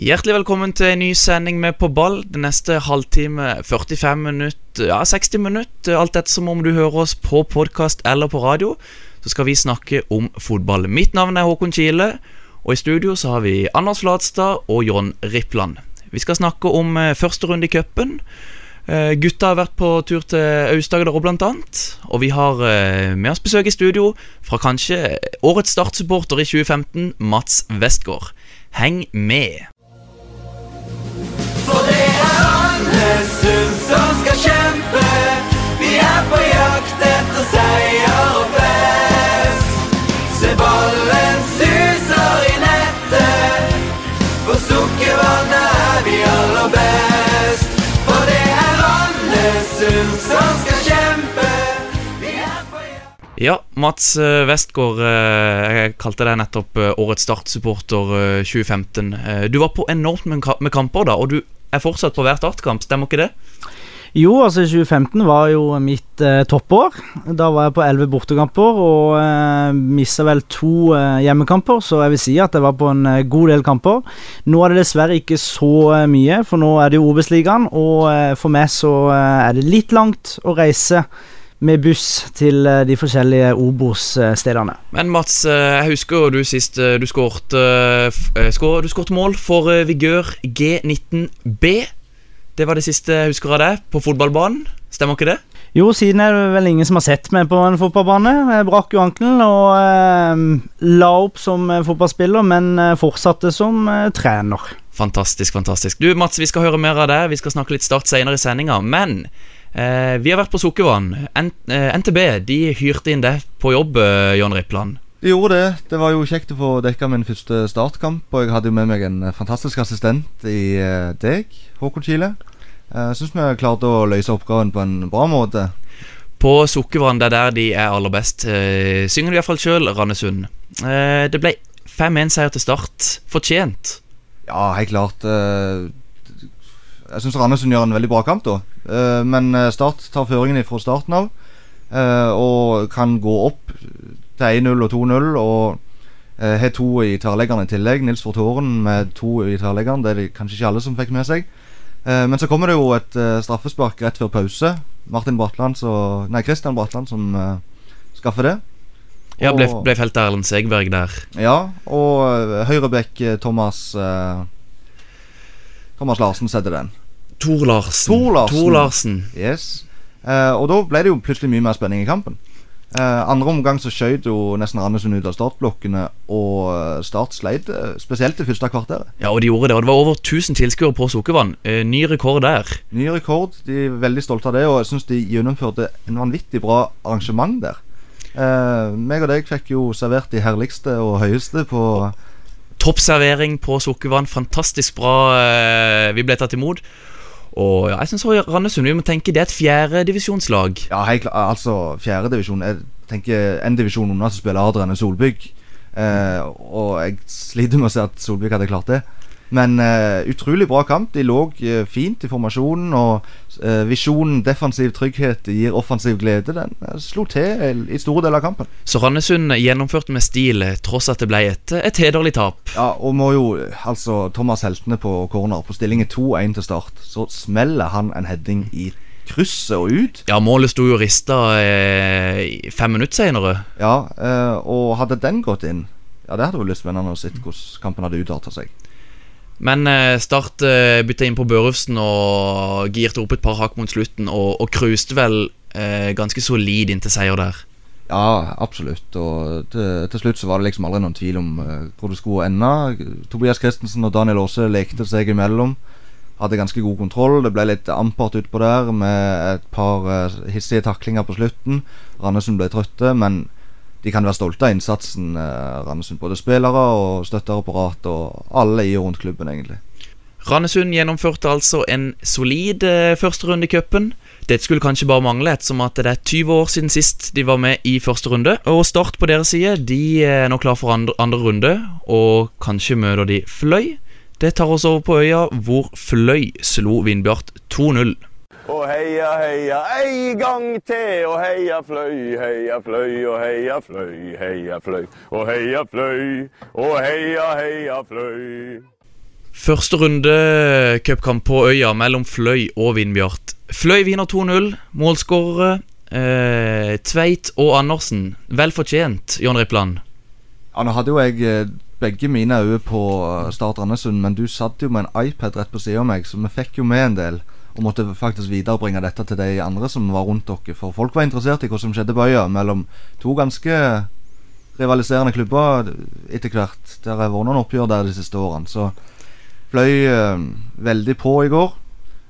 Hjertelig velkommen til en ny sending med På ball. Den neste halvtime, 45 minutter, ja 60 minutter, alt etter som om du hører oss på podkast eller på radio, så skal vi snakke om fotball. Mitt navn er Håkon Kile, og i studio så har vi Anders Flatstad og John Rippland. Vi skal snakke om eh, første runde i cupen. Eh, gutta har vært på tur til Aust-Agder òg, blant annet. Og vi har eh, med oss besøk i studio fra kanskje årets startsupporter i 2015, Mats Westgård. Heng med! For det er Andesund som skal kjempe. Vi er på jakt etter seier og fest. Se ballen suser i nettet. På Sukkervannet er vi aller best. For det er Andesund som skal kjempe. Vi er på jakt Ja, Mats eh, Westgård, eh, jeg kalte deg nettopp eh, årets startsupporter eh, 2015. Eh, Du var på enormt med kamper da, og du er fortsatt på hver startkamp, stemmer ikke det? Jo, altså 2015 var jo mitt eh, toppår. Da var jeg på elleve bortekamper og eh, mista vel to eh, hjemmekamper, så jeg vil si at jeg var på en eh, god del kamper. Nå er det dessverre ikke så eh, mye, for nå er det jo Obos-ligaen, og eh, for meg så eh, er det litt langt å reise med buss til eh, de forskjellige Obos-stedene. Men Mats, eh, jeg husker jo du sist eh, du skårte f- skår- Du skårte mål for Vigør G19B. Det var det siste jeg husker av deg på fotballbanen. Stemmer ikke det? Jo, siden er det vel ingen som har sett meg på en fotballbane. Jeg brakk jo ankelen og eh, la opp som fotballspiller, men fortsatte som eh, trener. Fantastisk, fantastisk. Du Mats, vi skal høre mer av deg. Vi skal snakke litt Start senere i sendinga. Men eh, vi har vært på Sukkervann. Eh, NTB de hyrte inn deg på jobb, eh, John Rippland. De gjorde det. Det var jo kjekt å få dekka min første startkamp. Og jeg hadde jo med meg en eh, fantastisk assistent i eh, deg, Håkon Kile. Eh, Jeg syns vi klarte å løse oppgaven på en bra måte. På Sukkervann, det er der de er aller best, eh, synger de iallfall sjøl, Randesund. Eh, det ble 5-1-seier til Start. Fortjent. Ja, helt klart. Jeg syns Randesund gjør en veldig bra kamp, da. Eh, Men eh, Start tar føringen fra starten av. eh, Og kan gå opp til 1-0 og 2-0. Og har to i tverrleggeren i tillegg. Nils Fortoren med to i tverrleggeren. Det er det kanskje ikke alle som fikk med seg. Men så kommer det jo et straffespark rett før pause. Martin Bratland så, Nei, Christian Bratland som skaffer det. Ja, ble, ble felt av Erlend Segberg der. Ja, og høyrebekk Thomas Thomas Larsen setter den. Tor Larsen. Tor Larsen. Tor Larsen. Yes. Eh, og da ble det jo plutselig mye mer spenning i kampen. Eh, andre omgang så skjøt jo nesten Randesund ut av startblokkene, og eh, Start sleit eh, spesielt det første kvarteret. Ja, og de gjorde det. Og det var over 1000 tilskuere på Sukkervann. Eh, ny rekord der. Ny rekord. De er veldig stolte av det, og jeg syns de gjennomførte en vanvittig bra arrangement der. Eh, meg og deg fikk jo servert de herligste og høyeste på Toppservering på Sukkervann. Fantastisk bra. eh, vi ble tatt imot. Og ja, jeg syns Randesund vi må tenke det er et fjerdedivisjonslag. Ja, helt klart. Altså, fjerdedivisjon Jeg tenker en divisjon unna som spiller Adrian enn Solbygg. Eh, og jeg sliter med å se at Solbygg hadde klart det. Men uh, utrolig bra kamp. De lå uh, fint i formasjonen. Og uh, visjonen defensiv trygghet gir offensiv glede. Den slo til i store deler av kampen. Så Randesund gjennomførte med stil, tross at det ble et, et hederlig tap. Ja, Og må jo altså Thomas Heltene på corner på stillingen 2-1 til start. Så smeller han en heading i krysset og ut. Ja, målet sto jo rista eh, fem minutter senere. Ja, og hadde den gått inn Ja, det hadde vært litt spennende å se hvordan kampen hadde utarta seg. Men eh, Start eh, bytta inn på Børufsen og girte opp et par hakk mot slutten, og, og cruiste vel eh, ganske solid inn til seier der. Ja, absolutt. Og til, til slutt så var det liksom aldri noen tvil om eh, hvor det skulle ende. Tobias Christensen og Daniel Aase lekte seg imellom. Hadde ganske god kontroll. Det ble litt ampert utpå der med et par hissige taklinger på slutten. Randesund ble trøtte, men de kan være stolte av innsatsen. eh, Randesund Både spillere og støtteapparat og alle i og rundt klubben, egentlig. Randesund gjennomførte altså en solid eh, første runde i cupen. Det skulle kanskje bare mangle, ettersom at det er 20 år siden sist de var med i første runde. Og Start på deres side de er nå klar for andre, andre runde, og kanskje møter de Fløy. Det tar oss over på øya, hvor Fløy slo Vindbjart 2-0. Og heia, heia, ei gang til, og heia fløy, heia fløy, og heia fløy, heia fløy, og heia fløy, og heia, heia fløy. Første runde cupkamp på øya mellom Fløy og Vindbjart. Fløy vinner 2-0. Målskårere eh, Tveit og Andersen. Vel fortjent, John Rippland. Ja, Nå hadde jo jeg eh, begge mine øyne på eh, Start Andersund, men du satt jo med en iPad rett på siden av meg, så vi fikk jo med en del. Og måtte faktisk viderebringe dette til de andre som var rundt dere. For folk var interessert i hva som skjedde på øya mellom to ganske rivaliserende klubber etter hvert. Det har vært noen oppgjør der de siste årene. Så fløy eh, veldig på i går.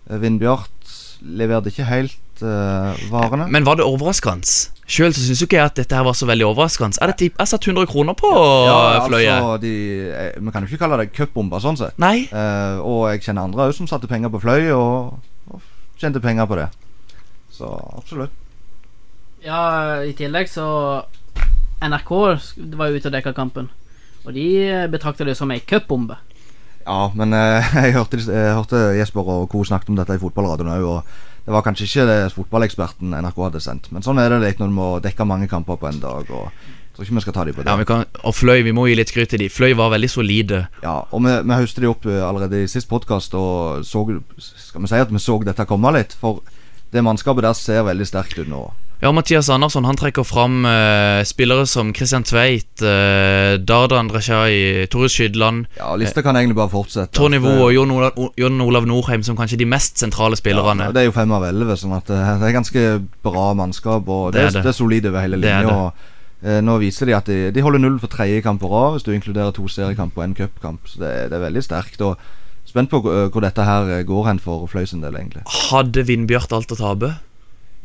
Eh, Vindbjart leverte ikke helt eh, varene. Men var det overraskende? Sjøl syns jo ikke jeg at dette her var så veldig overraskende. Er det? Jeg satt 100 kroner på Fløyet. altså, de, eh, Vi kan jo ikke kalle det cupbomber, sånn sett. Nei. Eh, og jeg kjenner andre òg som satte penger på Fløy, og tjente penger på det. Så absolutt. Ja, i tillegg så NRK var jo ute og dekka kampen. Og de betrakta det som ei cupbombe. Ja, men eh, jeg, hørte, jeg hørte Jesper og co. snakket om dette i fotballradioen òg, og det var kanskje ikke det fotballeksperten NRK hadde sendt. Men sånn er det litt når du må dekke mange kamper på en dag. Og tror ikke vi skal ta dem på det. Ja, vi kan, og Fløy, vi må gi litt skryt til de. Fløy var veldig solide. Ja, og vi, vi høstet de opp eh, allerede i sist podkast, og så, skal vi si at vi så dette komme litt. For det mannskapet der ser veldig sterkt ut nå. Ja, Mathias Andersson han trekker fram eh, spillere som Christian Tveit, eh, Dardan Dreshai, Tore Skydland, Ja, Lista kan egentlig bare fortsette. Tony eh, og Jon Olav, Jon Olav Nordheim som kanskje de mest sentrale spillerne. Ja, det er jo fem av elleve, sånn at eh, det er ganske bra mannskap. Og det, Det er er, det. det er solid over hele linja. Eh, Nå viser de at de, de holder null for tredje kamp på rad, hvis du inkluderer to seriekamper og en cupkamp. Så det, det er veldig sterkt. Og Spent på hvor dette her eh, går hen for Fløy sin del, egentlig. Hadde Vindbjart alt å tape?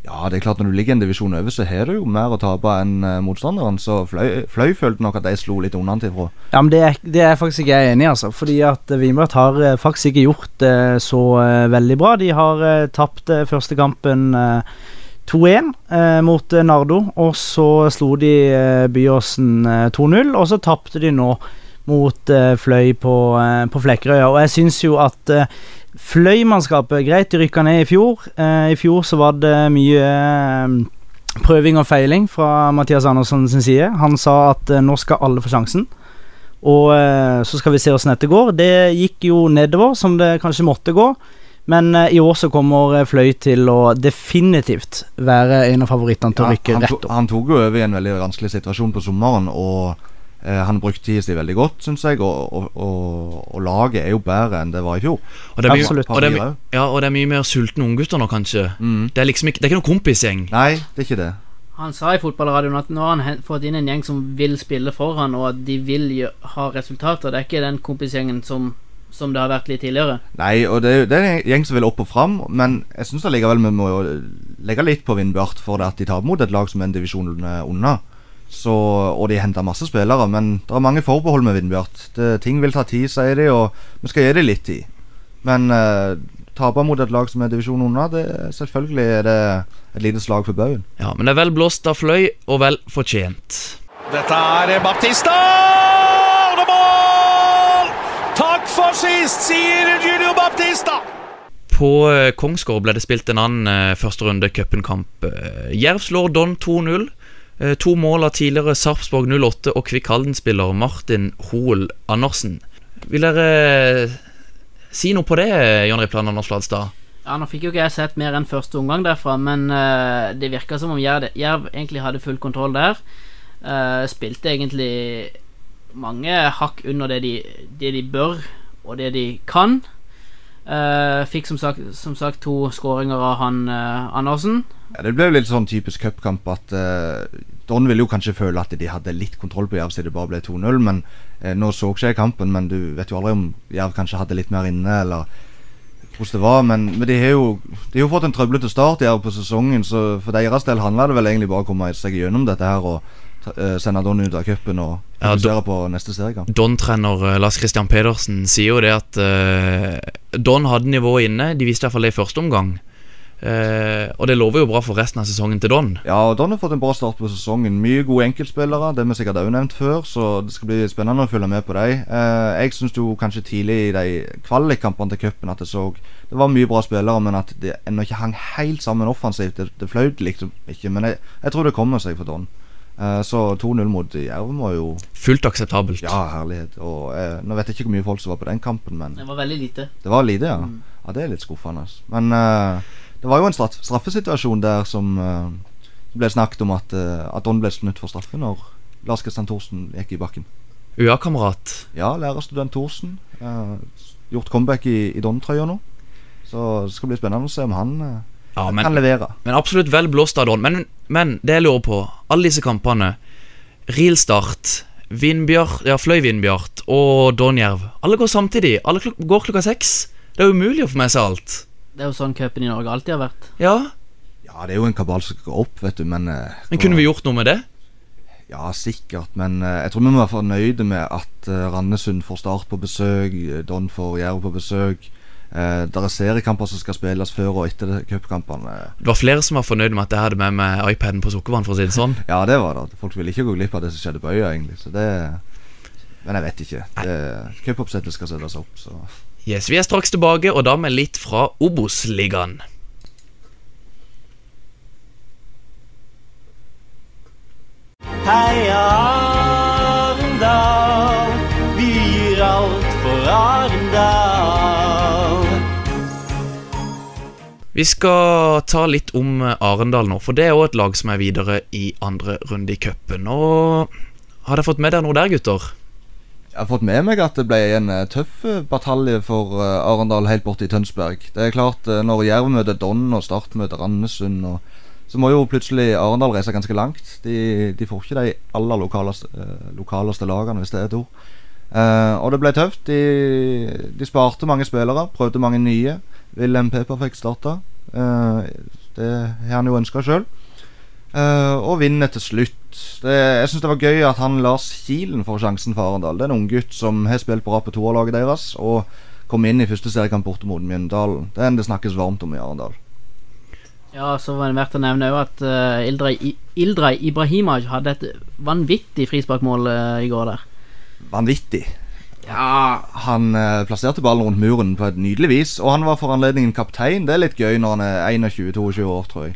Ja, det er klart Når du ligger en divisjon over, så har du jo mer å tape enn eh, motstanderen. Så Fløy, fløy følte nok at de slo litt unnafra. Ja, men det er, det er faktisk ikke jeg enig i, altså. Fordi at eh, har faktisk ikke gjort det så veldig bra. De har tapt første kampen eh, 2-1 eh, mot eh, Nardo, og så slo de eh, Byåsen eh, 2-0, og så tapte de nå mot eh, Fløy på, eh, på Flekkerøya. Og jeg syns jo at eh, Fløy-mannskapet Greit, de rykka ned i fjor. Eh, I fjor så var det mye eh, prøving og feiling fra Mathias Andersen sin side. Han sa at eh, nå skal alle få sjansen. Og eh, så skal vi se åssen dette går. Det gikk jo nedover, som det kanskje måtte gå. Men eh, i år så kommer eh, Fløy til å definitivt være en av favorittene til å rykke han, rett opp. han tok jo over i en veldig vanskelig situasjon på sommeren, og eh, han brukte tida si veldig godt, syns jeg. Og, og, og, og laget er jo bedre enn det var i fjor. Og det er mye, Absolutt. og det er, ja, og det er mye mer sultne unggutter nå, kanskje. Mm. Det er liksom ikke Det er ikke noen kompisgjeng. Nei, det er ikke det. Han sa i fotballradioen at nå har han fått inn en gjeng som vil spille for han, og at de vil ha resultater. Det er ikke den kompisgjengen som, som det har vært litt tidligere. Nei, og det, det er en gjeng som vil opp og fram, men jeg syns allikevel vi må legge litt på Vindbjart for det at de tar mot et lag som er en divisjon unna. Så, og de henter masse spillere, men det er mange forbehold med Vindbjart. Det, ting vil ta tid, sier de, og vi skal gi dem litt tid. Men eh, tape mot et lag som er divisjon unna, det selvfølgelig er det et lite slag for baugen. Ja, Men det er vel blåst av Fløy, og vel fortjent. Dette er Baptista! Sist, sier Julio Baptista! På eh, Kongsgård ble det spilt en annen eh, første runde cupenkamp. Eh, Jerv slår Don 2-0. Eh, to mål av tidligere Sarpsborg 08 og Kvikk Halden-spiller Martin Hoel Andersen. Vil dere si noe på det, Jon Ripland Anders Fladstad? Ja, Nå fikk jo ikke jeg sett mer enn første omgang derfra, men det virka som om Jerv, Jerv egentlig hadde full kontroll der. Eh, spilte egentlig mange hakk under det de, det de bør, og det de kan. Uh, fikk som sagt, som sagt to skåringer av han uh, Andersen. Ja, det ble jo litt sånn typisk cupkamp at uh, Don ville jo kanskje føle at de hadde litt kontroll på Jerv siden det bare ble 2-0. Men Nå så ikke jeg kampen, men du vet jo aldri om Jerv kanskje hadde litt mer inne, eller hvordan det var. Men, men de har jo De har jo fått en trøblete start Jerv på sesongen, så for deres del handler det vel egentlig bare å komme seg gjennom dette her og sende Don ut av cupen og Ja, på neste seriekamp. Don-trener eh, Lars Christian Pedersen sier jo det at uh, Don hadde nivået inne. De viste i hvert fall det i første omgang. Uh, og det lover jo bra for resten av sesongen til Don. Ja, og Don har fått en bra start på sesongen. Mye gode enkeltspillere, det har vi sikkert òg nevnt før, så det skal bli spennende å følge med på dem. Uh, jeg syns jo kanskje tidlig i de kvalikkampene til cupen at det så Det var mye bra spillere, men at det ennå ikke hang helt sammen offensivt. Det, det fløt liksom ikke, men jeg, jeg tror det kommer seg for Don. Eh, så 2-0 mot Jerv var jo Fullt akseptabelt. Ja, herlighet. Og eh, Nå vet jeg ikke hvor mye folk som var på den kampen, men Det var veldig lite. det var lite, ja. Ja, Det er litt skuffende. Men eh, det var jo en straff straffesituasjon der som eh, ble snakket om at, uh, at Don ble snudd for straffe når Lars Kristian Thorsen gikk i bakken. UiA-kamerat. Ja, lærerstudent Thorsen. eh, gjort comeback i, i Don-trøya nå. Så det skal bli spennende å se om han eh, Ja, kan men, levere. men absolutt vel blåst av Don. Men, men det jeg lurer på, alle disse kampene Real Start, Vindbjart, ja, Fløy Vindbjart og Donjerv. Alle går samtidig. Alle klok går klokka seks. Det er umulig å få med seg alt. Det er jo sånn cupen i Norge alltid har vært. Ja, Ja, det er jo en kabal som går opp, vet du, men eh, men kunne vi gjort noe med det? Ja, sikkert, men eh, jeg tror vi må være fornøyde med at uh, Randesund får start på besøk, eh, Don får Jerv på besøk. Uh, det er seriekamper som skal spilles før og etter cupkampene. Det var flere som var fornøyd med at jeg hadde med meg iPaden på sukkervann. for å si det sånn Ja, det var det. Folk ville ikke gå glipp av det som skjedde på øya, egentlig. Så det Men jeg vet ikke. Cupoppsettet skal settes opp, så Yes, Vi er straks tilbake, og da med litt fra Obos-ligaen. Heia Vi skal ta litt om eh, Arendal nå, for det er òg et lag som er videre i andre runde i cupen. Har dere fått med dere noe der, gutter? Jeg har fått med meg at det ble en eh, tøff eh, batalje for Arendal helt borte i Tønsberg. Det er klart, når Jerv møter Don og Start møter Randesund, så må jo plutselig Arendal reise ganske langt. De, de får ikke de aller lokaleste, lokaleste lagene, hvis det er et ord. Eh, og det ble tøft. De, de sparte mange spillere, prøvde mange nye. Wilhelm Peper fikk starta. Eh, det har han jo ønska sjøl. Eh, og vinner til slutt. Det, jeg syns det var gøy at han Lars Kilen får sjansen for Arendal. Det er en unggutt som har spilt bra på toerlaget deres, og kom inn i første seriekamp borte mot Mjøndalen. Det er en det snakkes varmt om i Arendal. Ja, så var det verdt å nevne òg at uh, Ildrei, I- Ildrei Ibrahimaj hadde et vanvittig frisparkmål uh, i går der. Vanvittig. Ja, Han eh, plasserte ballen rundt muren på et nydelig vis, og han var for anledningen kaptein. Det er litt gøy når han er 21-22 år, tror jeg.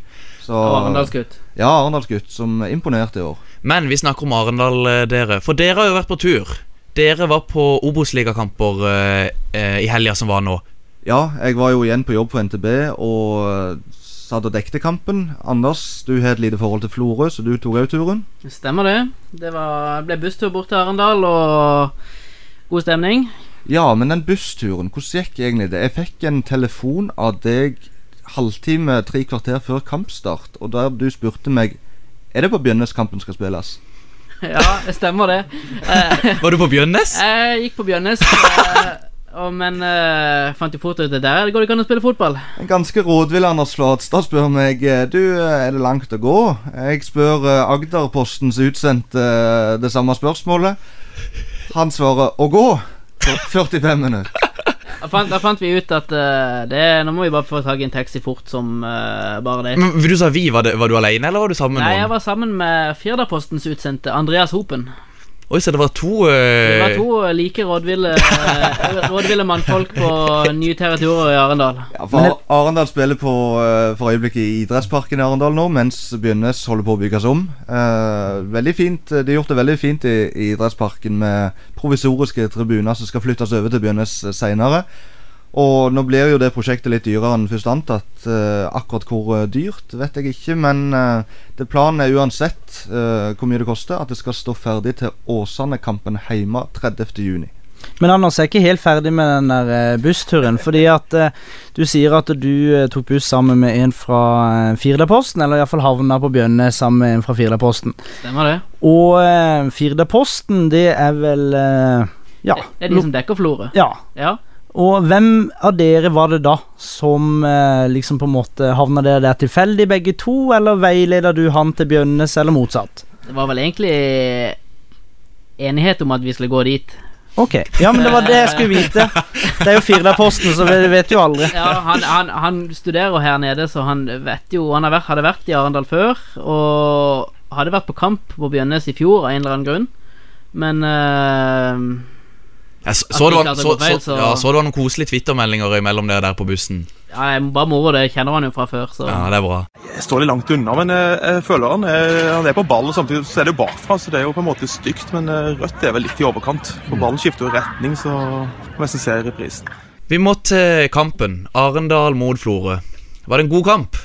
Så, Arendalsgutt. Ja, Arendalsgutt, som imponerte i år. Men vi snakker om Arendal, eh, dere. For dere har jo vært på tur. Dere var på Obos-ligakamper eh, eh, i helga som var nå. Ja, jeg var jo igjen på jobb på NTB og satt og dekte kampen. Anders, du har et lite forhold til Florø, så du tok òg turen. Stemmer det. Det var, ble busstur bort til Arendal, og god stemning. Ja, men den bussturen, hvordan gikk egentlig det? Jeg fikk en telefon av deg halvtime, tre kvarter før kampstart, og der du spurte meg Er det på Bjønnes kampen skal spilles. Ja, det stemmer det. Eh, Var du på Bjønnes? jeg gikk på Bjønnes. eh, og, men eh, fant jo fort ut at der går det ikke an å spille fotball. En ganske rådvill Anders Flatstad spør meg eh, Du, eh, er det langt å gå? Jeg spør eh, Agderpostens utsendte eh, det samme spørsmålet. Han svarer å gå. For 45 minutter. Da fant, da fant vi ut at uh, det, nå må vi bare få tak i en taxi fort som uh, bare det. Men Du sa vi. Var, det, var du alene, eller var du sammen med Nei, jeg var sammen med Firdapostens utsendte Andreas Hopen. Oi, så det var to Det var eh, to like rådville, eh, rådville mannfolk på nye territorier i Arendal. Ja, for Arendal spiller på, eh, for øyeblikket i idrettsparken i Arendal nå, mens Bjønnes holder på å bygges om. Uh, veldig fint, De har gjort det veldig fint i, i idrettsparken med provisoriske tribuner som skal flyttes over til Bjønnes uh, seinere. Og nå blir jo det prosjektet litt dyrere enn først antatt. Eh, akkurat hvor eh, dyrt vet jeg ikke, men eh, det planen er uansett eh, hvor mye det koster, at det skal stå ferdig til Åsane-kampen hjemme 30.6. Men Anders jeg er ikke helt ferdig med den der eh, bussturen. Fordi at eh, du sier at du eh, tok buss sammen med en fra Firdaposten, eller iallfall havna på Bjønne sammen med en fra Firdaposten. Stemmer det? Og Firdaposten, det er vel eh, Ja. Det er de som dekker Florø. ja. Ja. Og hvem av dere var det da som eh, liksom på en måte havna dere der tilfeldig begge to, eller veileda du han til Bjønnes, eller motsatt? Det var vel egentlig enighet om at vi skulle gå dit. Ok, ja, men det var det jeg skulle vite. Det er jo Firdaposten, så vi vet jo aldri. Ja, han, han, han studerer her nede, så han vet jo Han vært, hadde vært i Arendal før, og hadde vært på kamp på Bjønnes i fjor av en eller annen grunn. Men eh, Jeg så, så, det var, så, feil, så, ja, så det var noen koselige Twitter-meldinger imellom dere der på bussen. ja, jeg må bare moro det. Jeg kjenner han jo fra før, så Ja, det er bra. Jeg står litt langt unna, men jeg, jeg føler han er, han er på ballen. Samtidig så er det jo bakfra, så det er jo på en måte stygt. Men eh, rødt er vel litt i overkant. For ballen skifter jo retning, så må jeg se i reprisen. Vi må til kampen. Arendal mot Florø. Var det en god kamp?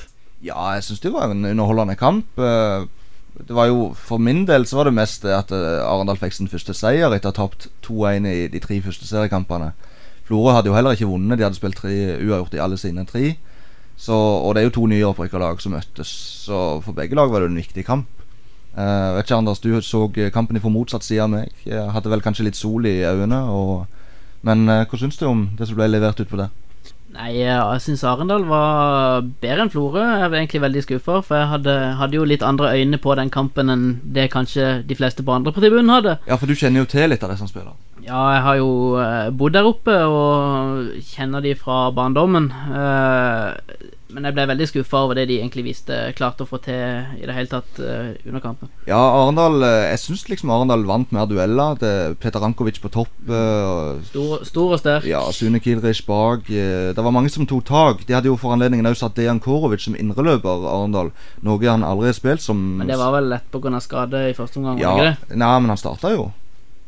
Ja, jeg syns det var en underholdende kamp. Eh, Det var jo, For min del så var det mest at eh, Arendal fikk sin første seier etter å ha tapt 2-1 i de tre første seriekampene. Florø hadde jo heller ikke vunnet. De hadde spilt tre uavgjort i alle sine tre. Så, og det er jo to nye opprykkerlag som møttes, så for begge lag var det en viktig kamp. Eh, vet ikke Anders, du så kampen fra motsatt side av meg. Jeg hadde vel kanskje litt sol i øynene. Og, men eh, hva syns du om det som ble levert ut på det? Nei, jeg syns Arendal var bedre enn Florø. Jeg var egentlig veldig skuffa, for jeg hadde, hadde jo litt andre øyne på den kampen enn det kanskje de fleste på andre på tribunen hadde. Ja, for du kjenner jo til litt av det som spiller? Ja, jeg har jo eh, bodd der oppe og kjenner de fra barndommen. Men jeg ble veldig skuffa over det de egentlig viste klarte å få til i det hele tatt eh, under kampen. Ja, Arendal eh, Jeg syns liksom Arendal vant mer dueller. Det er Peter Rankovic på topp. eh, Stor, stor og sterk. Ja, Sune Kilrich bak. Det var mange som tok tak. De hadde jo for anledningen også satt Dejan Korovic som indreløper, Arendal. Noe han aldri har spilt som Men det var vel lett pga. skade i første omgang, Ja, ikke det? nei, men han starta jo.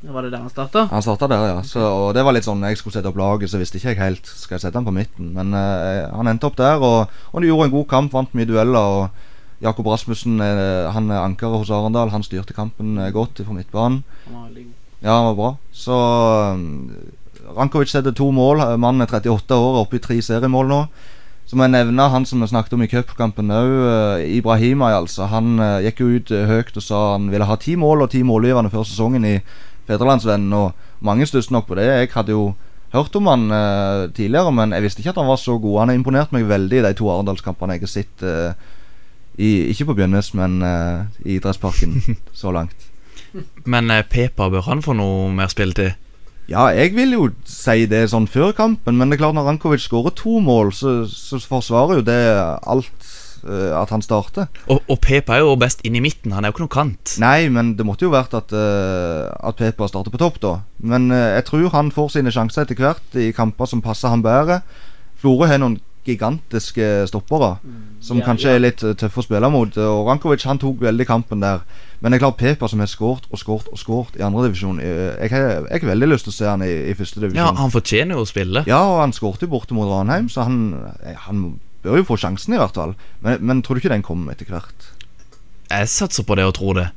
Var det der han starta? Han starta der, ja. Så, og det var litt sånn Jeg skulle sette opp laget, så visste ikke jeg helt Skal jeg sette han på midten. Men uh, han endte opp der, og, og de gjorde en god kamp, vant mye dueller. Og Jakob Rasmussen, eh, han er ankeret hos Arendal. Han styrte kampen eh, godt fra midtbanen. Ja, han var bra. Så um, Rankovic setter to mål. Mannen er 38 år oppe i tre seriemål nå. Så må jeg nevne han som vi snakket om i cupkampen òg, Ibrahimay, altså. Han uh, gikk jo ut uh, høyt og sa han ville ha ti mål og ti målgivende før sesongen i Fedrelandsvennen. Og mange stusset nok på det. Jeg hadde jo hørt om han uh, tidligere, men jeg visste ikke at han var så god. Han har imponert meg veldig i de to Arendalskampene jeg har sett. Uh, i, ikke på Bjønnes, men uh, i idrettsparken så langt. Men uh, Pepa, bør han få noe mer spilletid? Ja, jeg vil jo si det sånn før kampen, men det er klart når Rankovic skårer to mål, så, så forsvarer jo det alt at han starter. Og, og Pepa er jo best inn i midten. Han er jo ikke noen kant. Nei, men det måtte jo vært at, uh, at Pepa starter på topp, da. Men eh, jeg tror han får sine sjanser etter hvert i kamper som passer han bedre. Florø har noen gigantiske stoppere som Ja, kanskje ja. er litt eh, tøffe å spille mot. Og Rankovic han tok veldig kampen der. Men det er klart Pepa som har skåret og skåret og skåret i andredivisjon Jeg har jeg har veldig lyst til å se han i, i Ja. Han fortjener jo å spille. Ja, og han skåret jo borte mot Ranheim, så han, eh, han bør jo få sjansen, i hvert fall. Men, men tror du ikke den kommer etter hvert? Jeg satser på det og tror det.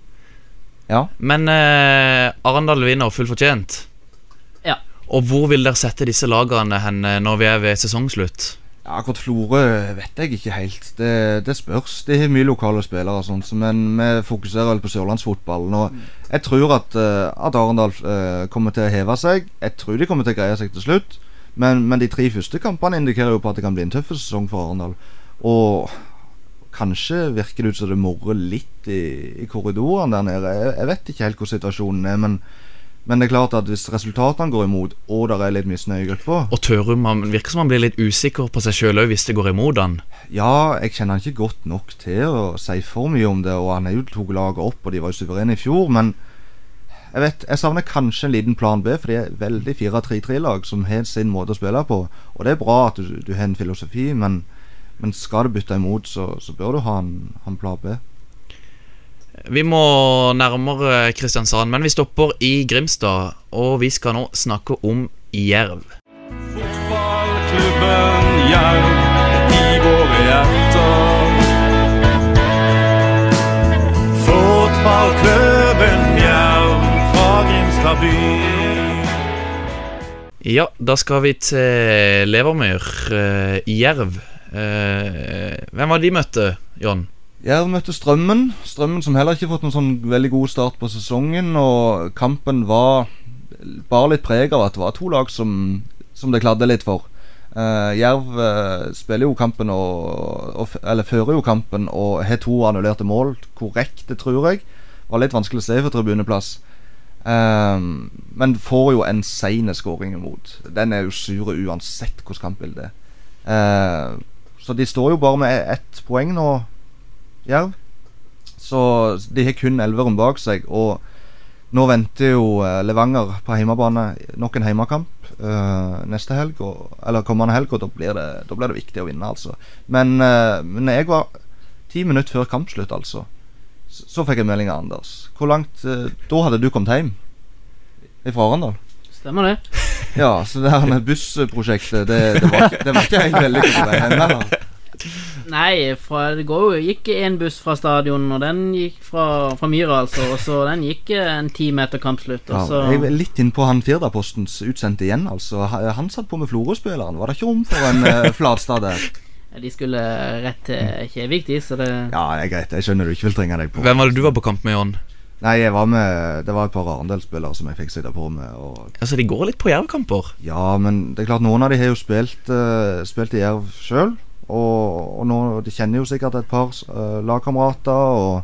Ja. Men eh, Arendal vinner fullt fortjent. Ja. Og hvor vil dere sette disse lagene hen eh, når vi er ved sesongslutt? Ja, akkurat Florø vet jeg ikke helt. Det, det spørs. De har mye lokale spillere, og sånt, men vi fokuserer vel på sørlandsfotballen. Og jeg tror at, eh, at Arendal eh, kommer til å heve seg. Jeg tror de kommer til å greie seg til slutt. Men, men de tre første kampene indikerer jo på at det kan bli en tøff sesong for Arendal. Og kanskje virker det ut som det morrer litt i, i korridorene der nede. Jeg, jeg vet ikke helt hvor situasjonen er, men, men det er klart at hvis resultatene går imot, og det er litt misnøye i gruppa Og Tørum han virker som han blir litt usikker på seg sjøl òg hvis det går imot han. Ja, jeg kjenner han ikke godt nok til å si for mye om det, og han er jo tok laget opp, og de var jo suverene i fjor, men jeg vet, jeg savner kanskje en liten plan B, for det er veldig 4-3-3-lag som har sin måte å spille på. Og det er bra at du, du har en filosofi, men, men skal du bytte imot, så, så bør du ha en, en plan B. Vi må nærmere Kristiansand, men vi stopper i Grimstad. Og vi skal nå snakke om Jerv. Fotballklubben Jerv i våre hjerter. Fotballklubben Jerv fra Grimstad. Ja, da skal vi til Levermyr eh, i Jerv. Uh, hvem var de møtte, John? Jerv møtte Strømmen. Strømmen som heller ikke fått noen sånn veldig god start på sesongen. Og kampen var bare litt preg av at det var to lag som, som det kladde litt for. Uh, Jerv uh, spiller jo kampen og, og Eller fører jo kampen og har to annullerte mål. Korrekt, det tror jeg. Var litt vanskelig å se for tribuneplass. Ehm, men får jo en sein skåring imot. Den er jo sur uansett hvordan kampbildet er. Uh, så de står jo bare med ett poeng nå, Jerv. Så de har kun elveren bak seg. Og nå venter jo eh, Levanger på hjemmebane nok en hjemmekamp uh, neste helg, og, eller kommende helg, og da blir, det, da blir det viktig å vinne, altså. Men, uh, men jeg var ti minutter før kampslutt, altså. Så, fikk jeg melding av Anders. Hvor langt eh, Da hadde du kommet hjem fra Arendal? Stemmer det? Ja, så det her bussprosjektet, det, det, var, det var ikke helt vellykket på veien ennå. Nei, fra, det går gikk en buss fra stadion, og den gikk fra, fra Myra, altså. Og så den gikk en time etter kampslutt. Ja, så jeg er litt innpå han Firda-postens utsendte igjen, altså. Han satt på med Florø-spilleren. Var det ikke rom for en uh, Flatstad der? De skulle rett til Kjevik, de, så det Ja, det er greit. Jeg skjønner du ikke vil trenge deg på. Hvem var det du var på kamp med, Jon? Nei, jeg var med Det var et par Arendal-spillere som jeg fikk sitte på med. Og Altså, De går litt på jervkamper. ja, men det er klart noen av de har jo spilt, uh, spilt i Jerv sjøl. Og, og nå, de kjenner jo sikkert et par uh, lagkamerater. Og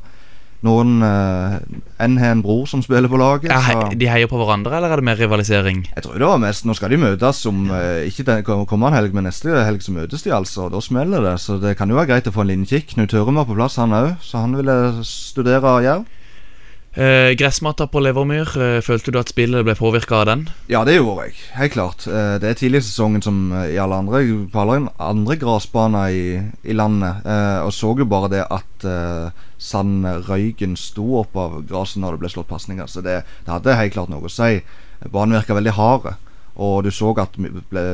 noen uh, En har en bror som spiller på laget. Ja, de heier på hverandre, eller er det mer rivalisering? jeg tror det var mest Nå skal de møtes om uh, ikke den kom- en helg, men neste helg så møtes de altså. Og da smeller det. Så det kan jo være greit å få en linjekikk. Knut Hørum var på plass, han òg. Så han ville studere Jerv. Eh, gressmatta på Levermyr, eh, følte du at spillet ble påvirka av den? Ja, det gjorde jeg. Helt klart. Eh, Det er tidlig i sesongen som i alle andre på alle andre gressbaner i, i landet. Eh, Og så jo bare det at eh, sandrøyken sto opp av gresset når det ble slått pasninger. Så det, det hadde helt klart noe å si. Banen virka veldig hard. Og du så at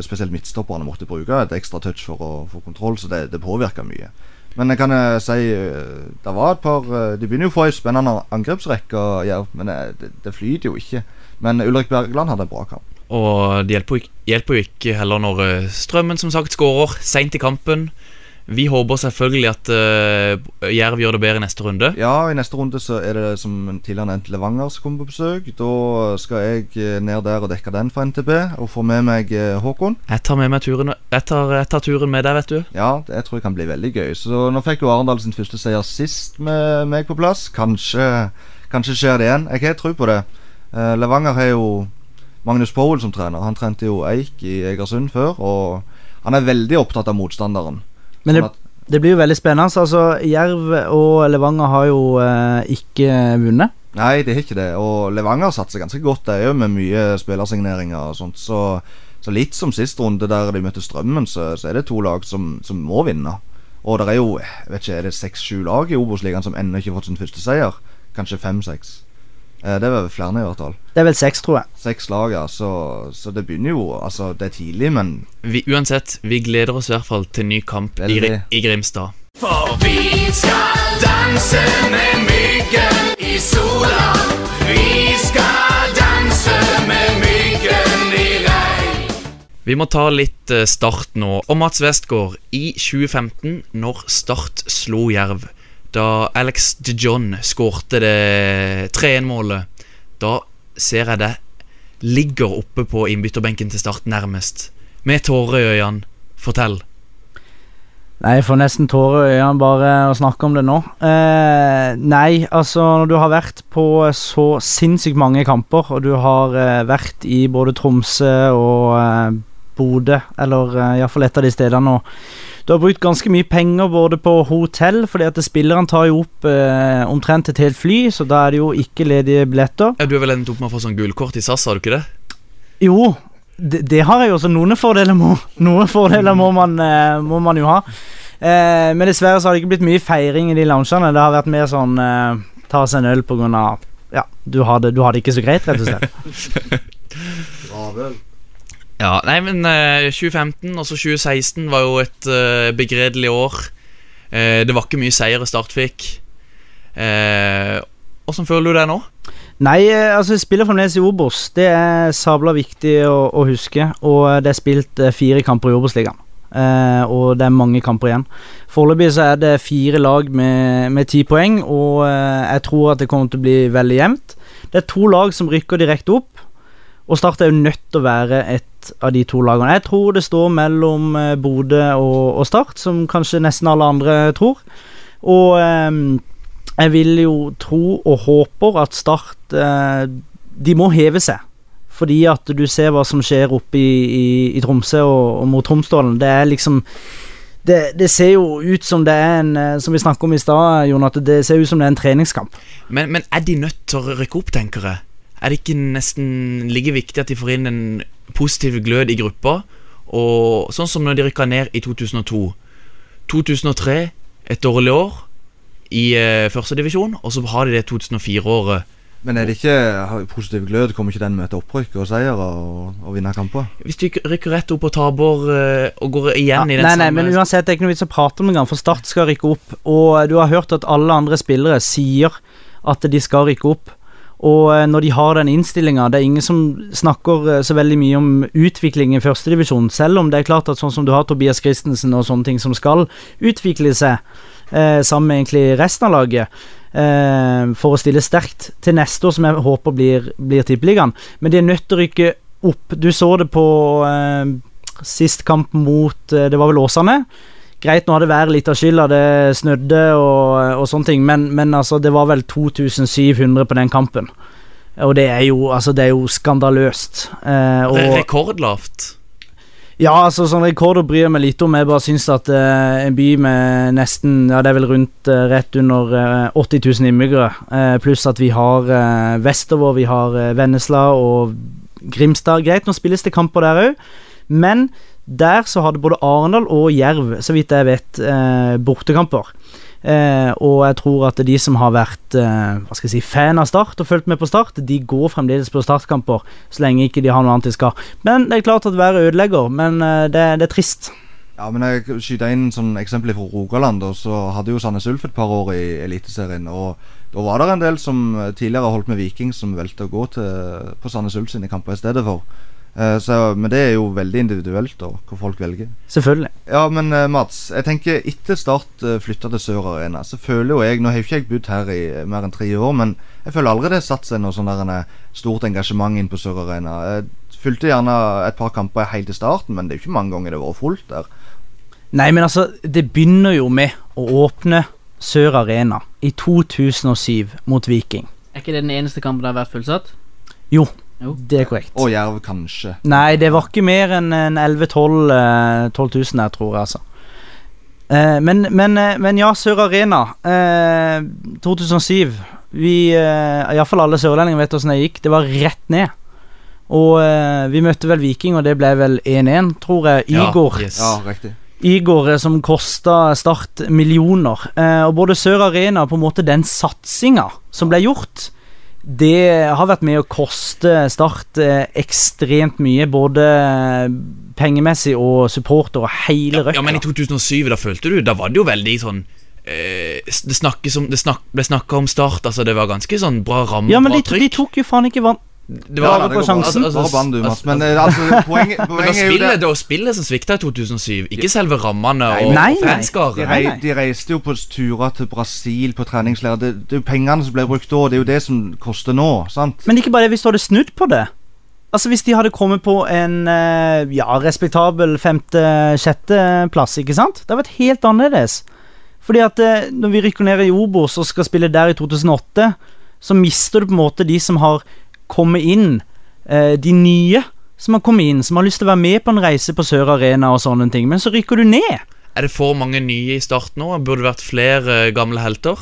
spesielt midtstopperne måtte bruke et ekstra touch for å få kontroll, så det, det påvirka mye. Men jeg kan eh, si eh, Det var et par eh, De begynner jo å få ei spennende angrepsrekke, ja, men det, det flyter jo ikke. Men Ulrik Bergland hadde en bra kamp. Og det hjelper, jo ikke- hjelper jo ikke heller når Strømmen som sagt skårer seint i kampen. Vi håper selvfølgelig at uh, Jerv gjør det bedre i neste runde. Ja, i neste runde så er det som tidligere nevnt Levanger som kommer på besøk. Da skal jeg eh, ned der og dekke den for NTB og få med meg eh, Håkon. Jeg tar med meg turen Jeg tar, jeg tar turen med deg, vet du. Ja, det tror jeg kan bli veldig gøy. Så nå fikk jo Arendal sin første seier sist med meg på plass. Kanskje, kanskje skjer det igjen. Jeg har tro på det. Uh, Levanger har jo Magnus Powell som trener. Han trente jo Eik i Egersund før, og han er veldig opptatt av motstanderen. Men det, Sånn det blir jo veldig spennende. Altså, Jerv og Levanger har jo eh, ikke vunnet. Nei, det er ikke det. Og Levanger satser ganske godt, det er jo med mye spillersigneringer og sånt. Så, så litt som sist runde der de møtte Strømmen, så, så er det to lag som, som må vinne. Og det er jo jeg vet ikke, er det seks-sju lag i Obos-ligaen som ennå ikke har fått sin første seier. Kanskje fem-seks. Eh, det er vel flere i hvert fall. Det er vel seks, tror jeg. Seks lag, ja. Så, så det begynner jo Altså, det er tidlig, men Vi, uansett, vi gleder oss i hvert fall til ny kamp i, i Grimstad. For vi skal danse med myggen i sola. Vi skal danse med myggen i regn. Vi må ta litt eh, Start nå. Og Mats Westgård, i 2015, når Start slo Jerv, da Alex de John skårte det 3-1-målet, da ser jeg det ligger oppe på innbytterbenken til Start nærmest, med tårer i øynene. Fortell. Nei, jeg får nesten tårer i øynene bare å snakke om det nå. Eh, nei, altså når du har vært på så sinnssykt mange kamper, og du har eh, vært i både Tromsø og eh, Bodø, eller eh, iallfall et av de stedene, og du har brukt ganske mye penger både på hotell, fordi at spillerne tar jo opp eh, omtrent et helt fly, så da er det jo ikke ledige billetter. Ja, du har vel endt opp med å få sånn gullkort i SAS, har du ikke det? Jo, det, det har jeg jo, så noen fordeler må, noen fordeler må, man, eh, må man jo ha. Eh, men dessverre så har det ikke blitt mye feiring i de loungene. Det har vært mer sånn eh, ta seg en øl på grunn av Ja, du har det, du har det ikke så greit, rett og slett. Ja, nei, men eh, 2015 og så 2016 var jo et eh, begredelig år. Eh, det var ikke mye seier Start fikk. Eh, Åssen føler du deg nå? Nei, eh, altså jeg spiller fremdeles i Obos. Det er sabla viktig å, å huske. Og eh, det er spilt fire kamper i Obos-ligaen. Og det er mange kamper igjen. Foreløpig så er det fire lag med, med ti poeng, og jeg tror at det kommer til å bli veldig jevnt. Det er to lag som rykker direkte opp, og Start er jo nødt til å være et av de to lagene. Jeg tror det står mellom eh, Bodø og, og Start, som kanskje nesten alle andre tror. Og eh, jeg vil jo tro og håper at Start eh, De må heve seg. Fordi at du ser hva som skjer oppe i, i, i Tromsø og, og mot Tromsdalen. Det er liksom det, det ser jo ut som det er en eh, Som vi snakket om i stad, Jon, at det ser ut som det er en treningskamp. Men, men er de nødt til å rykke opp, tenker jeg? Er det ikke nesten like viktig at de får inn en positiv glød i gruppa? Og sånn som når de rykka ned i 2002. 2003, et dårlig år i eh, førstedivisjon, og så har de det 2004-året. Men er det ikke positiv glød? Kommer ikke den med et opprykk og seier og, og vinne kamper? Hvis du rykker rett opp og taper eh, og går igjen i den nei, nei, samme men uansett, det er ikke noe vits å prate om det engang, for Start skal rykke opp. Og du har hørt at alle andre spillere sier at de skal rykke opp. Og eh, når de har den innstillinga Det er ingen som snakker eh, så veldig mye om utvikling i førstedivisjon, selv om det er klart at sånn som du har Tobias Christensen og sånne ting som skal utvikle seg eh, sammen med egentlig resten av laget. Eh, for å stille sterkt til neste år, som jeg håper blir, blir tippeligaen. Men de er nødt til å rykke opp. Du så det på eh, sist kamp mot eh, Det var vel Åsane. Greit, nå hadde været litt av skylda, det snødde og, og sånne ting, men, men altså, det var vel 2700 på den kampen. Og det er jo, altså, det er jo skandaløst. Eh, og, Re- Rekordlavt. ja, altså sånn rekorder bryr jeg meg lite om. Jeg bare syns at eh, en by med nesten Ja, det er vel rundt eh, rett under eh, 80 000 innbyggere, eh, pluss at vi har eh, vestover, vi har eh, Vennesla og Grimstad. Greit, nå spilles det kamper der òg, men der så hadde både Arendal og Jerv, så vidt jeg vet, eh, bortekamper. Eh, og jeg tror at de som har vært eh, hva skal jeg si, fan av Start og fulgt med på Start, de går fremdeles på startkamper så lenge ikke de har noe annet de skal. Men det er klart at været ødelegger, men eh, det, det er trist. Ja, men jeg skyter inn sånn eksempel fra Rogaland. Og så hadde jo Sandnes Ulf et par år i Eliteserien. Og da var det en del som tidligere holdt med Viking, som valgte å gå til, på Sandnes Ulf sine kamper i stedet for. Eh, så, men det er jo veldig individuelt, da, hva folk velger. Selvfølgelig. Ja, men eh, Mats, jeg tenker etter Start uh, flytta til Sør Arena, så føler jo jeg Nå har jo ikke jeg bodd her i eh, mer enn tre år, men jeg føler aldri det har satt seg noe sånn der en, eh, stort engasjement inn på Sør Arena. Jeg fulgte gjerne et par kamper helt i starten, men det er jo ikke mange ganger det har vært fullt der. Nei, men altså, det begynner jo med å åpne Sør Arena i 2007 mot Viking. Er ikke det den eneste kampen det har vært fullsatt? Jo, Jo. det er korrekt. Og Jerv, kanskje. Nei, det var ikke mer enn en 11-12 eh, 12 000 der, tror jeg, altså. Eh, men, men, eh, men ja, Sør Arena. Eh, 2007. Vi, eh, iallfall alle sørlendinger vet åssen det gikk. Det var rett ned. Og eh, vi møtte vel Viking, og det ble vel 1-1, tror jeg. Igor. Ja, yes. Ja, riktig. Igor eh, som kosta Start millioner. Eh, og både Sør Arena og på en måte den satsinga som ble gjort, det har vært med å koste Start eh, ekstremt mye. Både eh, pengemessig og supporter og hele røkka. Ja, men i 2007, da følte du Da var det jo veldig sånn eh, Det, om, det snak, ble snakka om Start, altså det var ganske sånn bra ramme, Ja, men de, de tok jo faen ikke vann. Det var, det går sjansen. Altså, altså, du, Mats. altså, Men eh, altså, poenget, Men det poenget var er jo det spillet, det var spillet som svikta i 2007, ikke selve rammene og, nei, og nei. de reiste jo på turer til Brasil på treningsleir. Det, det er jo pengene som ble brukt da. Det er jo det som koster nå. sant? Men ikke bare det, hvis du hadde snudd på det. Altså Hvis de hadde kommet på en eh, ja, respektabel femte-sjetteplass, ikke sant? Det hadde vært helt annerledes. Fordi at eh, når vi rykker ned i Obos og skal spille der i 2008, så mister du på en måte de som har kommet inn, eh, de nye som har kommet inn, som har lyst til å være med på en reise på Sør Arena og sånne ting. Men så rykker du ned. Er det for mange nye i Start nå? Burde det vært flere eh, gamle helter?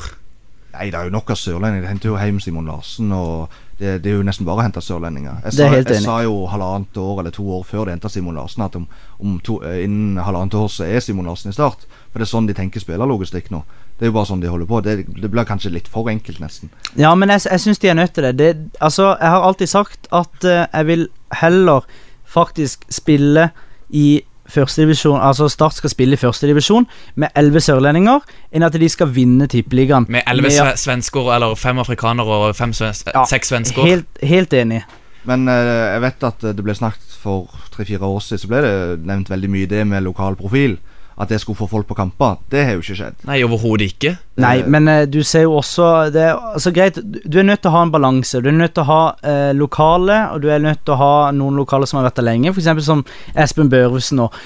Nei, det er jo nok av sørlendinger. De henter jo hjem Simon Larsen. og det, det er jo nesten bare å hente sørlendinger. Jeg Det sa, jeg sa jo halvannet år eller to år før de henta Simon Larsen, at om, om to, eh, innen halvannet år så er Simon Larsen i Start. For det er sånn de tenker spillerlogistikk nå. Det er jo bare sånn de holder på. Det, det blir kanskje litt for enkelt, nesten. Ja, men jeg, jeg syns de er nødt til det. det. Altså, jeg har alltid sagt at uh, jeg vil heller faktisk spille i førstedivisjon Altså Start skal spille i førstedivisjon med elleve sørlendinger, enn at de skal vinne tippeligaen. Med elleve sve- svensker, eller fem afrikanere og fem sven Ja, seks svensker? Helt, helt enig. Men eh, jeg vet at det ble snakket for tre-fire år siden, så ble det nevnt veldig mye det med lokal profil. At det skulle få folk på kamper. Det har jo ikke skjedd. Nei, overhodet ikke. Nei, Eh, men uh, du ser jo også det altså Greit, du er nødt til å ha en balanse. Du er nødt til å ha uh, lokale, og du er nødt til å ha noen lokale som har vært der lenge. F.eks. som Espen Børresen og,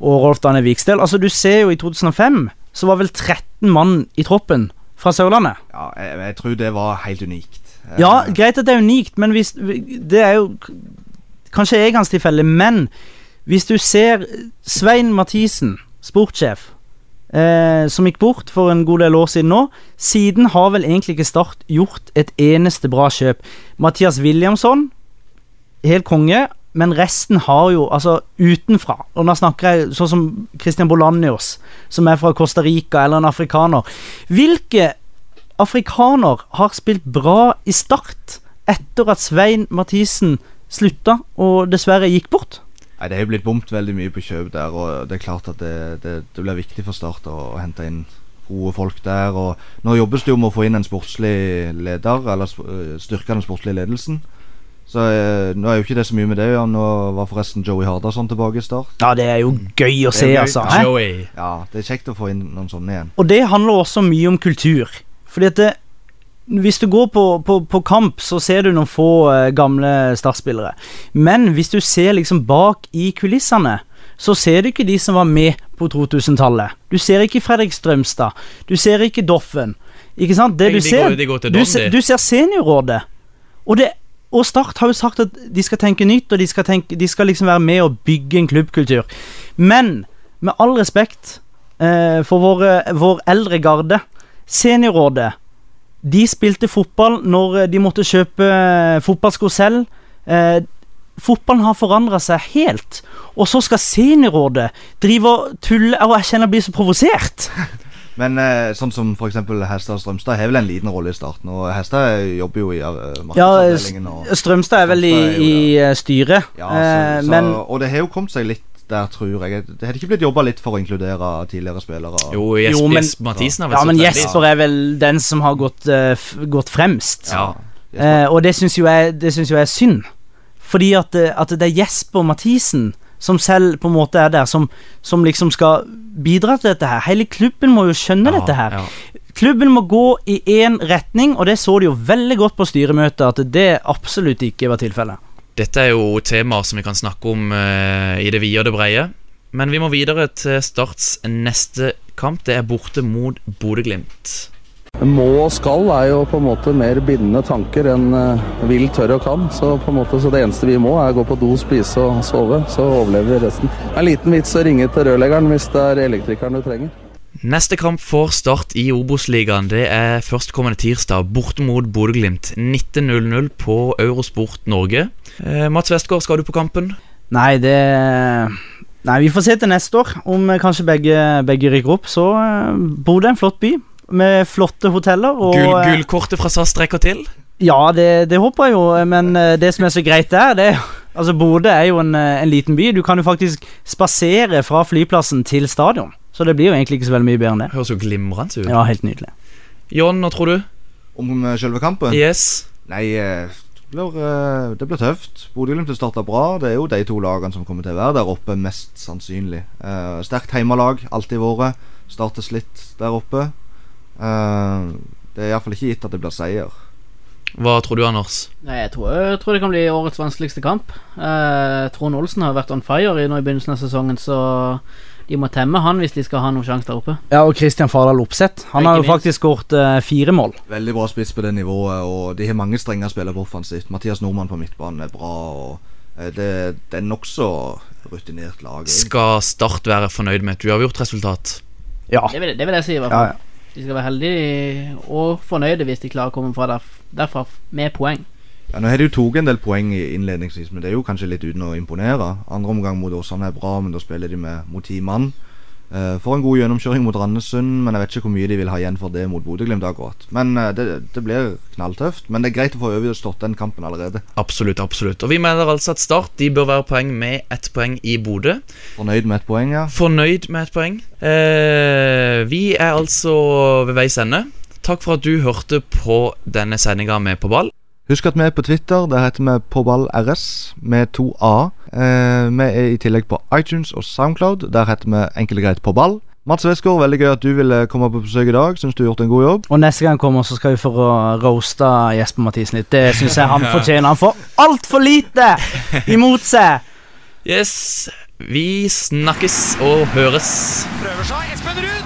og Rolf Dane Viksdel. Altså, du ser jo i 2005 så var vel 13 mann i troppen fra Sørlandet. Ja, jeg, jeg tror det var helt unikt. Ja, greit at det er unikt, men hvis Det er jo Kanskje jeg hans tilfelle, men hvis du ser Svein Mathisen, sportssjef, eh, som gikk bort for en god del år siden nå Siden har vel egentlig ikke Start gjort et eneste bra kjøp. Mathias Williamson, helt konge. Men resten har jo, altså utenfra Og da snakker jeg sånn som Christian Bolanios, som er fra Costa Rica, eller en afrikaner. Hvilke afrikaner har spilt bra i Start etter at Svein Mathisen slutta og dessverre gikk bort? Nei, Det er jo blitt bomt veldig mye på kjøp der, og det er klart at det, det, det blir viktig for Start å, å hente inn gode folk der. Og nå jobbes det jo med å få inn en sportslig leder, eller øh, styrke den sportslige ledelsen. Så eh, nå er jo ikke det så mye med det. Ja. Nå var forresten Joey Hardasson tilbake i Start. Ja, det er jo gøy å se, gøy. altså. hæ? Joey. Ja, det er kjekt å få inn noen sånne igjen. Og det handler også mye om kultur. Fordi at det, hvis du går på, på, på kamp, så ser du noen få eh, gamle startspillere. Men hvis du ser liksom bak i kulissene, så ser du ikke de som var med på 2000-tallet. Du ser ikke Fredrik Strømstad. Du ser ikke Doffen. Ikke sant? Det du ser, du, ser, du ser seniorrådet. Og, det, og Start har jo sagt at de skal tenke nytt, og de skal, tenke, de skal liksom være med og bygge en klubbkultur. Men med all respekt eh, for våre, vår eldre garde Seniorrådet De spilte fotball når eh, de måtte kjøpe eh, fotballsko selv. Eh, fotballen har forandra seg helt. Og så skal Seniorrådet drive og tulle Og jeg kjenner jeg blir så provosert. Men eh, sånn som f.eks. Hestad Strømstad har vel en liten rolle i starten. Og Hestad jobber jo i uh, markedsavdelingen. Ja, Strømstad er vel i, i eh, styret, ja, eh, så, så, men og det har jo kommet seg litt der, tror jeg. Det hadde ikke blitt jobba litt for å inkludere tidligere spillere. Jo, Jesper, Jo, men- Jesper Mathisen har vel Ja, men Jesper er vel den som har gått, uh, f gått fremst. Ja. uh, og det syns jo, jeg- jo jeg er synd. Fordi at, eh, at det er Jesper Mathisen som selv på en måte er der, som, som liksom skal bidra til dette her. Hele klubben må jo skjønne Ja, dette her. ja. Klubben må gå i én retning, og det så de jo veldig godt på styremøtet, at det absolutt ikke var tilfellet. Dette er jo temaer som vi kan snakke om eh, i det vide og det breie. Men vi må videre til Starts neste kamp. Det er borte mot Bodø-Glimt. Må og skal er jo på en måte mer bindende tanker enn eh, vil, tør og kan. Så på en måte, så det eneste vi må, er gå på do, spise og sove. Så overlever vi resten. En liten vits å ringe til rørleggeren hvis det er elektrikeren du trenger. Neste kamp for Start i Obos-ligaen Det er førstkommende tirsdag borte mot Bodø-Glimt. 19.00 på Eurosport Norge. Eh, Mats Westgård, skal du på kampen? Nei, det Nei, vi får se til neste år om eh, kanskje begge, begge rykker opp. Så eh, Bodø er en flott by med flotte hoteller. Og, Gull, eh, gullkortet fra SAS strekker til. Ja, det, det håper jeg jo, men eh, det som er så greit der, det er Altså, Bodø er jo en, eh, en liten by. Du kan jo faktisk spasere fra flyplassen til stadion. Så det blir jo egentlig ikke så veldig mye bedre enn det. Høres jo glimrende ut. Ja, helt nydelig. John, hva tror du? Om eh, selve kampen? Yes. Nei, eh, det blir, det blir tøft. Bodø-Glimt starta bra. Det er jo de to lagene som kommer til å være der oppe, mest sannsynlig. Uh, sterkt heimelag, alltid vært. Startes litt der oppe. Uh, det er iallfall ikke gitt at det blir seier. Hva tror du, Anders? Nei, jeg tror, jeg tror det kan bli årets vanskeligste kamp. Eh, Trond Olsen har vært on fire i, nå i begynnelsen av sesongen, så de må temme han hvis de skal ha noen sjanse der oppe. Ja, og Christian Fardal Opseth. Han har jo faktisk skåret eh, fire mål. Veldig bra spiss på det nivået, og de har mange strenger spillere på offensivt. Mathias Nordmann på midtbanen er bra, og eh, det, det er nokså rutinert lag. egentlig. Skal Start være fornøyd med et uavgjort resultat? Ja. Det vil, det vil jeg si, i hvert ja, fall. ja. De skal være heldige og fornøyde hvis de klarer å komme fra derf derfra med poeng. Ja, Nå har de jo tatt en del poeng innledningsvis, men det er jo kanskje litt uten å imponere. Andre omgang mot Åsane er bra, men da spiller de med mot ti mann. Eh, får en god gjennomkjøring mot Randesund, men jeg vet ikke hvor mye de vil ha igjen for det mot Bodø-Glimt akkurat. Men eh, det, det blir knalltøft. Men det er greit å få overstått den kampen allerede. Absolutt, absolutt. Og vi mener altså at Start de bør være poeng med ett poeng i Bodø. Fornøyd med ett poeng, ja. Fornøyd med ett poeng. Eh, vi er altså ved veis ende. Takk for at du hørte på denne sendinga med På ball. Husk at vi er på Twitter. Der heter vi PåballRS med to A. Eh, vi er i tillegg på iTunes og Soundcloud. Der heter vi enkelt og greit På ball. Mats Westgård, veldig gøy at du ville komme på besøk i dag. Syns du har gjort en god jobb. Og neste gang kommer, så skal vi få roaste Jesper Mathisen litt. Det syns jeg han fortjener. Han får altfor lite imot seg! Yes, vi snakkes og høres. Prøver seg. Espen Ruud!